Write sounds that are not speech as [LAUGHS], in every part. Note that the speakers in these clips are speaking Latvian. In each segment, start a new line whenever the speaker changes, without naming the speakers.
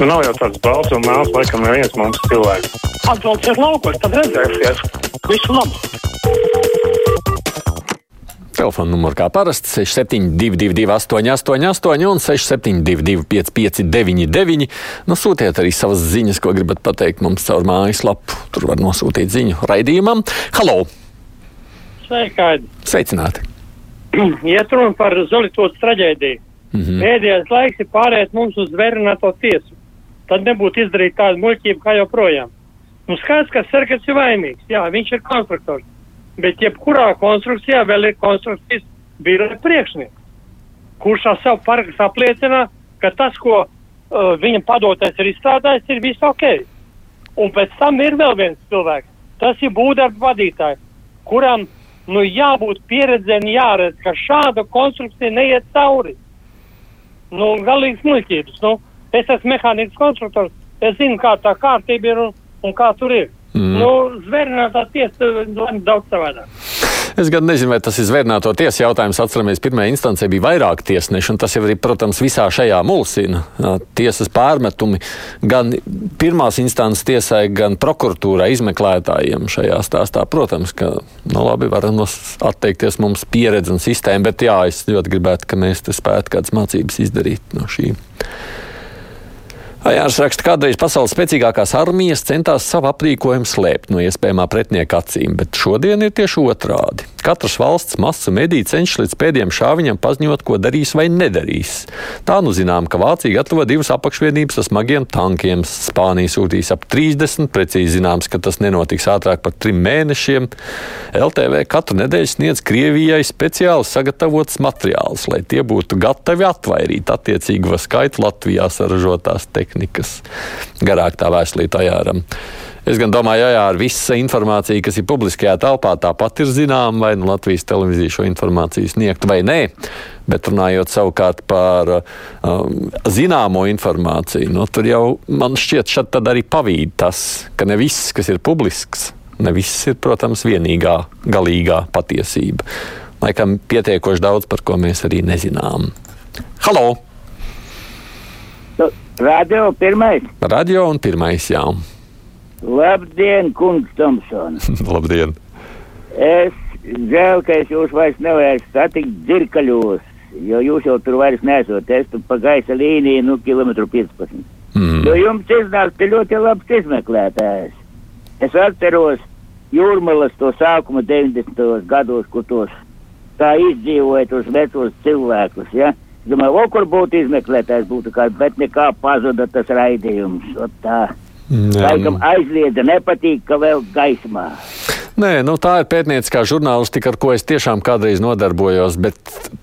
Nu, nav jau tāds balts un mēls, laikam, neviens mums cilvēks.
Ir laukos, tad redzēsies. Visu labu!
Telefona numurs kā parasti 6722, 888, un 672, 559, nu, sūtiet arī savas ziņas, ko gribat pateikt mums caur mājaslapu. Tur var nosūtīt ziņu raidījumam. Halo!
Sveiki!
Sveicināti! [CLEARS THROAT]
Iet runa par Zolītas traģēdiju. Mm -hmm. Pēdējais laiks ir pārējais mums uz zvērināto tiesu. Tad nebūtu izdarīta tāda muļķība kā joprojām. Nu, skaidrs, ka Sergejs ir vainīgs. Jā, viņš ir konstruktors. Bet jebkurā konstrukcijā vēl ir konstrukcijas biroja priekšnieks, kurš ar savu parakstu apliecina, ka tas, ko uh, viņam padotais ir izstrādājis, ir viss ok. Un pēc tam ir vēl viens cilvēks. Tas ir būvdarba vadītājs, kuram nu, jābūt pieredzēm, jāredz, ka šāda konstrukcija neiet cauri. Nu, galīgs muļķības. Nu, es esmu mehānisks konstruktors, es zinu, kā tā kārtība ir un, un kā tur ir. Mm. Nu, zvērnātā tiesa lemj daudz savādāk.
Es gan nezinu, vai tas ir zvērnāto tiesu jautājums. Atceramies, pirmajā instancē bija vairāk tiesneši, un tas jau arī, protams, visā šajā mulsina. Tiesas pārmetumi gan pirmās instances tiesai, gan prokuratūrai izmeklētājiem šajā stāstā. Protams, ka nu, labi varam atteikties mums pieredze un sistēma, bet jā, es ļoti gribētu, ka mēs te spētu kādas mācības izdarīt no šīm. Jānis raksta, kādreiz pasaules spēcīgākās armijas centās savu aprīkojumu slēpt no iespējamā pretinieka acīm, bet šodien ir tieši otrādi. Katras valsts masu mediji cenšas līdz pēdējiem šāviņam paziņot, ko darīs vai nedarīs. Tā nu zinām, ka Vācija gatavo divas apakšvienības ar smagiem tankiem. Spānija sūtīs ap 30, precīzi zināms, ka tas nenotiks ātrāk par trim mēnešiem. LTV katru nedēļu sniedz Krievijai speciāli sagatavots materiāls, lai tie būtu gatavi atvairīt attiecīgo skaitu Latvijā saražotās tehnikas. Garāk tā vēstulītā jāram. Es gan domāju, jā, ar visu informāciju, kas ir publiskajā telpā, tāpat ir zināma, vai nu Latvijas televīzija šo informāciju sniegt vai nē. Bet runājot savukārt par um, zināmo informāciju, nu, tur jau man šķiet, šeit arī pavīd tas, ka ne viss, kas ir publisks, ne viss ir, protams, vienīgā, galīgā patiesība. Laikam pietiekoši daudz, par ko mēs arī nezinām. Halo!
Radio pirmais.
Radio un pirmais, jā.
Labdien, kungs Tomsons! [LAUGHS]
Labdien!
Es žēl, ka es jūs vairs nevarēšu satikt dzirkaļos, jo jūs jau tur vairs nesot. Es tur pa gaisa līniju, nu, kilometru 15. Mm. Jo jums iznāk te ļoti labs izmeklētājs. Es atceros jūrmalas to sākuma 90. gados, kur tos tā izdzīvoja tos vecos cilvēkus, ja? Domāju, o, kur būtu izmeklētājs, būtu kāds, bet nekā pazuda tas raidījums. O, tā. Laikam aizliedza, nepatīk, ka vēl gaismā.
Nē, nu, tā ir pētnieciskā žurnālistika, ar ko es tiešām kādreiz nodarbojos, bet,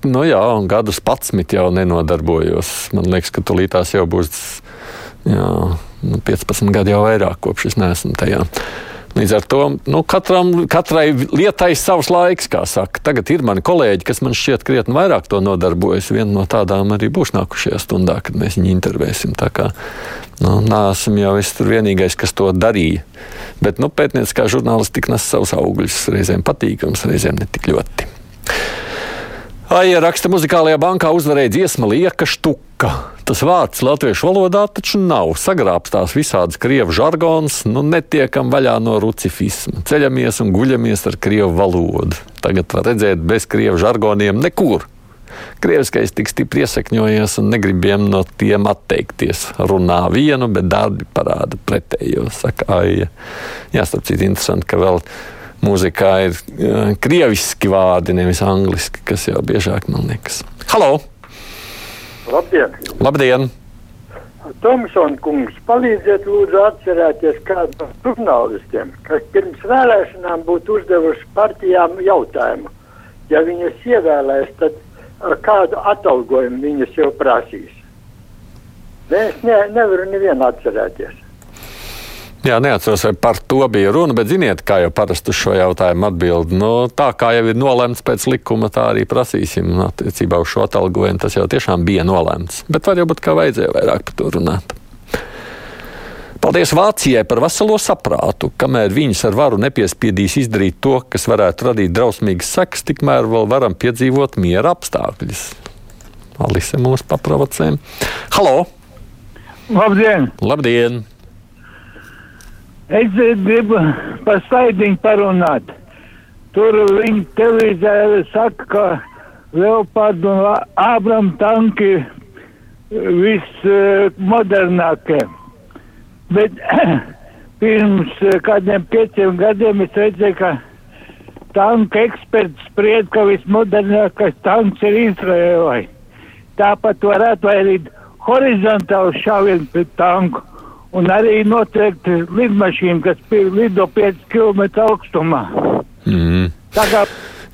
nu jā, gadus pats jau nenodarbojos. Man liekas, ka tulītās jau būs jā, nu, 15 gadi jau vairāk, kopš es neesmu tajā. Līdz ar to nu, katram, katrai lietai ir savs laiks, kā saka. Tagad ir mani kolēģi, kas man šķiet krietni vairāk to nodarbojas. Viena no tādām arī būs nākušajā stundā, kad mēs viņu intervēsim. Tā kā nu, nāsam jau es tur vienīgais, kas to darīja. Bet nu, pētnieciskā žurnālistika nes savus augļus, reizēm patīkams, reizēm ne tik ļoti. Aija raksta, muzikālajā bankā uzvarēja dziesma Lieka Štuka. Tas vārds latviešu valodā taču nav. Sagrābstās visādas krievu žargons, nu netiekam vaļā no rucifisma. Ceļamies un guļamies ar krievu valodu. Tagad var redzēt bez krievu žargoniem nekur. Krieviskais tik stipri iesakņojies un negribiem no tiem atteikties. Runā vienu, bet darbi parāda pretējo, saka Aija. Jā, starp citu, interesanti, ka vēl mūzikā ir uh, krieviski vārdi, nevis angliski, kas jau biežāk man liekas. Halo!
Labdien!
Labdien.
Tomsona kungs, palīdziet lūdzu atcerēties kādu no žurnālistiem, kas pirms vēlēšanām būtu uzdevuši partijām jautājumu. Ja viņas ievēlēs, tad ar kādu atalgojumu viņas jau prasīs. Es ne, nevaru nevienu atcerēties.
Jā, neatceros, vai par to bija runa, bet ziniet, kā jau parasti uz šo jautājumu atbild. Nu, tā kā jau ir nolemts pēc likuma, tā arī prasīsim attiecībā uz šo atalgojumu. Tas jau tiešām bija nolemts. Bet var jau būt, ka vajadzēja vairāk par to runāt. Paldies Vācijai par veselo saprātu. Kamēr viņas ar varu nepiespiedīs izdarīt to, kas varētu radīt drausmīgas sekas, tikmēr vēl varam piedzīvot miera apstākļus. Alise mūs paprovocē. Halo!
Labdien!
Labdien!
Es gribu par slaidiņu parunāt. Tur viņi televīzē saka, ka Leopardu un Ābram tanki vismodernākie. Bet [CLEARS THROAT] pirms kādiem pieciem gadiem es redzēju, ka tanka eksperts spried, ka vismodernākais tanks ir Izraēlai. Tāpat varētu arī horizontāli šāvienu pret tanku un arī noteikti lidmašīnu, kas lido 5 km augstumā.
Mm.
Kā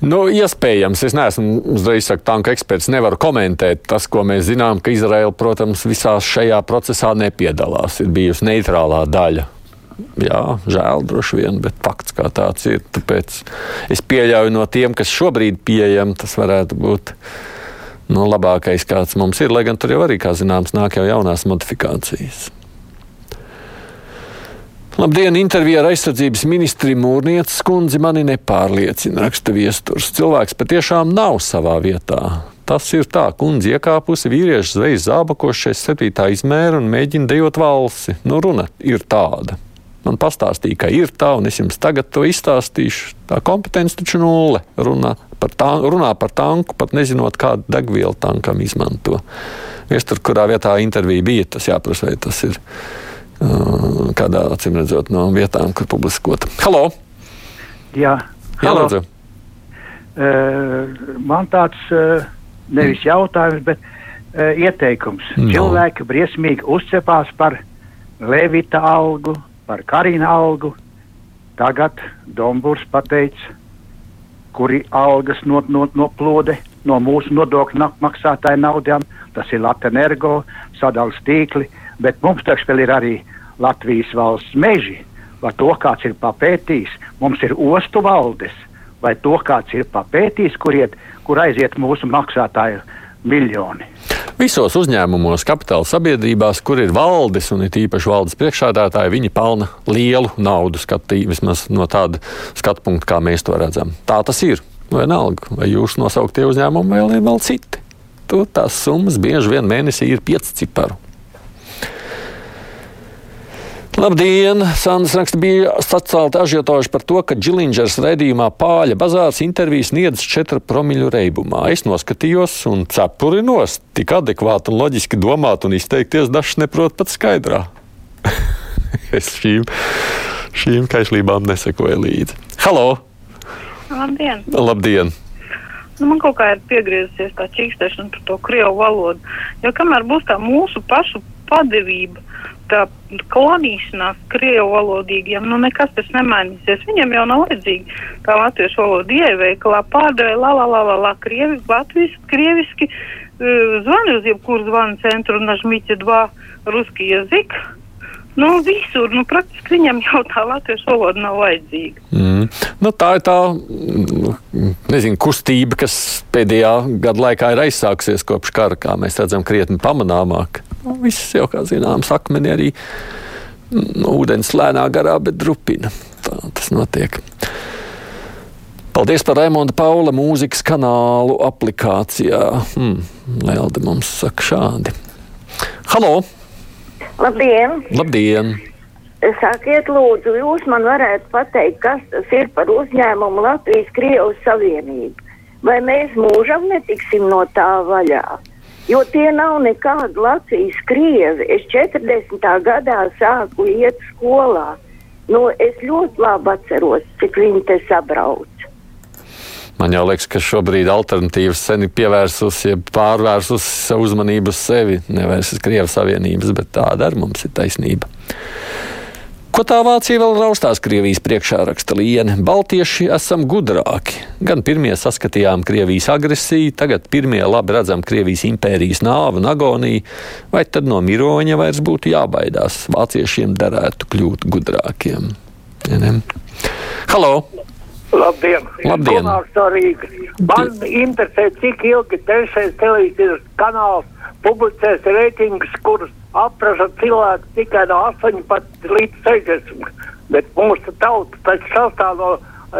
Nu, iespējams, es neesmu uzreiz saku, tanka eksperts, nevaru komentēt. Tas, ko mēs zinām, ka Izraela, protams, visā šajā procesā nepiedalās. Ir bijusi neitrālā daļa. Jā, žēl droši vien, bet fakts kā tāds ir. Tāpēc es pieļauju no tiem, kas šobrīd pieejam, tas varētu būt no labākais, kāds mums ir. Lai gan tur jau arī, kā zināms, nāk jau jaunās modifikācijas. Labdien! Intervijā ar aizsardzības ministri Mūrnieces kundzi mani nepārliecina, raksta viesturs. Cilvēks patiešām nav savā vietā. Tas ir tā, kundze iekāpusi vīriešu zvejas zābakos 67. izmēra un mēģina dejot valsi. Nu, runa ir tāda. Man pastāstīja, ka ir tā, un es jums tagad to izstāstīšu. Tā kompetence taču nulle. Runā par, tā, runā par tanku, pat nezinot, kādu degvielu tankam izmanto. Viestur, kurā vietā intervija bija, tas jāprasa, vai tas ir kādā acīm redzot no vietām, kur publiskota. Halo!
Jā,
halo! Jā,
uh, man tāds uh, nevis jautājums, bet uh, ieteikums. No. Cilvēki briesmīgi uzcepās par Levita algu, par Karina algu. Tagad Dombūrs pateica, kuri algas not, not, noplūde no mūsu nodokļu maksātāju naudām. Tas ir Latvijas energo, sadalījums tīkli, bet mums taču vēl ir arī Latvijas valsts meži, vai to kāds ir papētījis. Mums ir ostu valdes, vai to kāds ir papētījis, kur, iet, kur aiziet mūsu maksātāju miljoni.
Visos uzņēmumos, kapitāla sabiedrībās, kur ir valdes un ir īpaši valdes priekšādātāji, viņi pelna lielu naudu, skatī, vismaz no tāda skatu punkta, kā mēs to redzam. Tā tas ir. Vienalga, vai jūsu nosauktie uzņēmumi ir vēl citi. Tur tās summas bieži vien mēnesī ir pieci ciparu. Labdien! Sandrs raksta, bija sacelta ažiotāža par to, ka Džilingers raidījumā Pāļa bazārs intervijas sniedz 4 promiļu reibumā. Es noskatījos un cepuri nost, tik adekvāti un loģiski domāt un izteikties dažs neprot pat skaidrā. [LAUGHS] es šīm, šīm kaišlībām nesekoju līdzi. Halo!
Labdien!
Labdien!
Nu, man kaut kā ir piegriezusies tā čīkstēšana par to krievu valodu. Jo kamēr būs tā mūsu pašu padevība, tā klonīšanās krievu valodīgiem, nu nekas tas nemainīsies. Viņam jau nav vajadzīgi tā latviešu valoda ieveikalā pārdevēja la la la la la krievi, latviski, krieviski, uh, zvani uz jebkuru zvanu centru, nažmīķi dva ruski jazik. Nu, visur, nu, praktiski viņam jau tā latviešu valoda nav vajadzīga.
Mm. Nu, tā ir tā nezinu, kustība, kas pēdējā gada laikā ir aizsākusies kopš kara, kā mēs redzam, krietni pamanāmāk. Nu, viss jau, kā zināms, akmeni arī nu, ūdens lēnā garā, bet drupina. Tā tas notiek. Paldies par Raimonda Paula mūzikas kanālu aplikācijā. Hmm, Lelde mums saka šādi. Halo!
Labdien!
Labdien!
Sakiet, lūdzu, jūs man varētu pateikt, kas tas ir par uzņēmumu Latvijas Krievijas Savienību. Vai mēs mūžam netiksim no tā vaļā? Jo tie nav nekādi Latvijas krievi. Es 40. gadā sāku iet skolā. Nu, es ļoti labi atceros, cik viņi te sabrauc.
Man jau liekas, ka šobrīd alternatīvas sen ir pievērsusi, ja pārvērsusi savu uzmanību uz sevi. Nevis uz Krievijas Savienības, bet tāda ar mums ir taisnība. Ko tā Vācija vēl raustās Krievijas priekšā raksta Liene? Baltieši esam gudrāki. Gan pirmie saskatījām Krievijas agresiju, tagad pirmie labi redzam Krievijas impērijas nāvu un agoniju, vai tad no miroņa vairs būtu jābaidās? Vāciešiem derētu kļūt gudrākiem. Ja? Halo!
Labdien!
Labdien.
Man interesē, cik ilgi trešais televīzijas kanāls publicēs reitingus, kurus apraža cilvēku tikai no 18 līdz 60. Bet mūsu tauta taču sastāv no,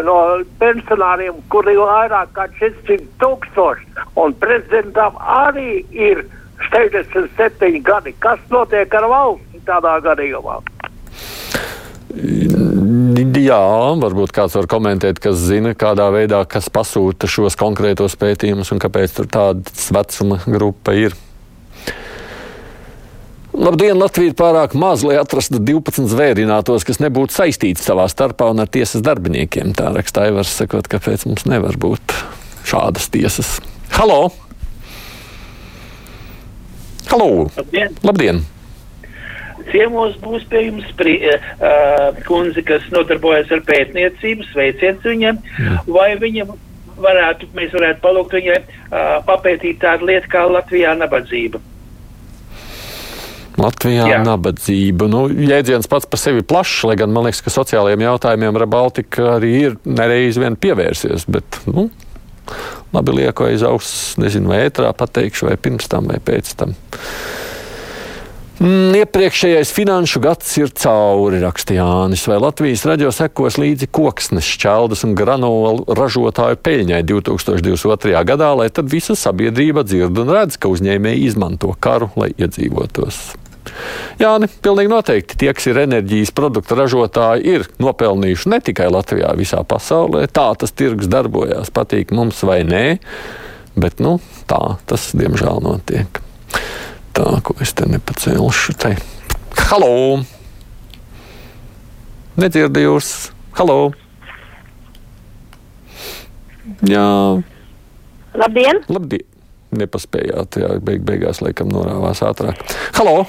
no pensionāriem, kuri ir vairāk kā 400 tūkstoši. Un prezidentam arī ir
67 gadi. Kas notiek ar valsts tādā gadījumā?
Jā, varbūt kāds var komentēt, kas zina, kādā veidā, kas pasūta šos konkrētos pētījumus un kāpēc tur tāda vecuma grupa ir. Labdien, Latvija ir pārāk maz, lai atrastu 12 zvērinātos, kas nebūtu saistīti savā starpā un ar tiesas darbiniekiem. Tā raksta Aivars, sakot, kāpēc mums nevar būt šādas tiesas. Halo! Halo!
Labdien!
Labdien.
Ciemos būs pie jums pri, uh, kundze, kas nodarbojas ar pētniecību, sveiciens viņam, Jā. vai viņam varētu, mēs varētu palūgt viņai uh, papētīt tādu lietu kā Latvijā nabadzība.
Latvijā Jā. nabadzība. Nu, jēdziens pats par sevi plašs, lai gan man liekas, ka sociālajiem jautājumiem Rebaltika arī ir nereiz vien pievērsies. Bet, nu, labi lieku aiz auss, nezinu, vai ētrā pateikšu, vai pirms tam, vai pēc tam. Mm, iepriekšējais finanšu gads ir cauri, raksta Jānis. Vai Latvijas raģio sekos līdzi koksnes, šķeldas un granulu ražotāju peļņai 2022. gadā, lai tad visa sabiedrība dzird un redz, ka uzņēmēji izmanto karu, lai iedzīvotos? Jā, ne, pilnīgi noteikti. Tie, kas ir enerģijas produktu ražotāji, ir nopelnījuši ne tikai Latvijā, visā pasaulē. Tā tas tirgus darbojās, patīk mums vai nē, bet nu, tā tas diemžēl notiek. Ko es te. Halo! Nedzirdu jūs! Halo! Jā!
Labdien!
Labdien! Nepaspējāt, jā, beig, beigās laikam norāvās ātrāk. Halo!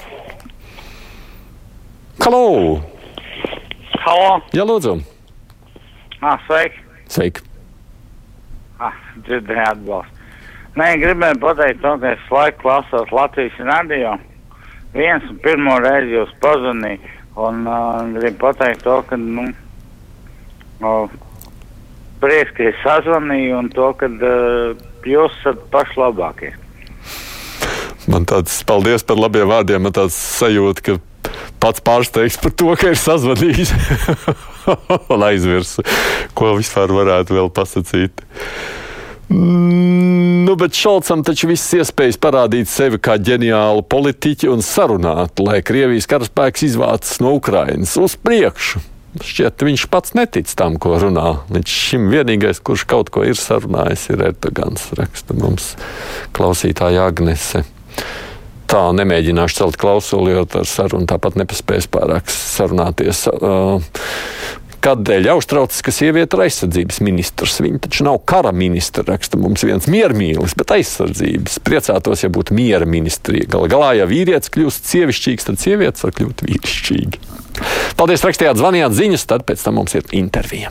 Halo!
Halo!
Jā, lūdzu!
Ah, sveiki!
Sveiki!
Ah, dzirdēju atbalstu. Nē, gribēju pateikt ka es laiku klausos Latvijas radio. Viens un pirmo reizi jūs pazvanīju, un uh, gribu pateikt to, ka, nu, uh, prieks, ka es sazvanīju, un to, ka uh, jūs esat paši labākie.
Man tāds paldies par labiem vārdiem, man tāds sajūta, ka pats pārsteigts par to, ka ir sazvanījis. [LAUGHS] Un aizmirsu, ko vispār varētu vēl pasakīt. Mm, nu, bet Šalcam taču viss iespējas parādīt sevi kā ģeniālu politiķi un sarunāt, lai Krievijas karaspēks izvācas no Ukrainas uz priekšu. Šķiet, viņš pats netic tam, ko runā. Līdz šim vienīgais, kurš kaut ko ir sarunājis, ir Erdogans. Raksta mums klausītāja Agnese tā nemēģināšu celt klausuli, jo ar sarunu tāpat nepaspēs pārāk sarunāties. Uh, Kādēļ uztraucas, ka sieviete ir aizsardzības ministrs? Viņa taču nav kara ministra, raksta mums viens miermīlis, bet aizsardzības. Priecātos, ja būtu miera ministrija. Galu galā, ja vīrietis kļūst sievišķīgs, tad sievietes var kļūt vīrišķīgi. Paldies, rakstījāt, zvanījāt ziņas, tad pēc tam mums ir intervija.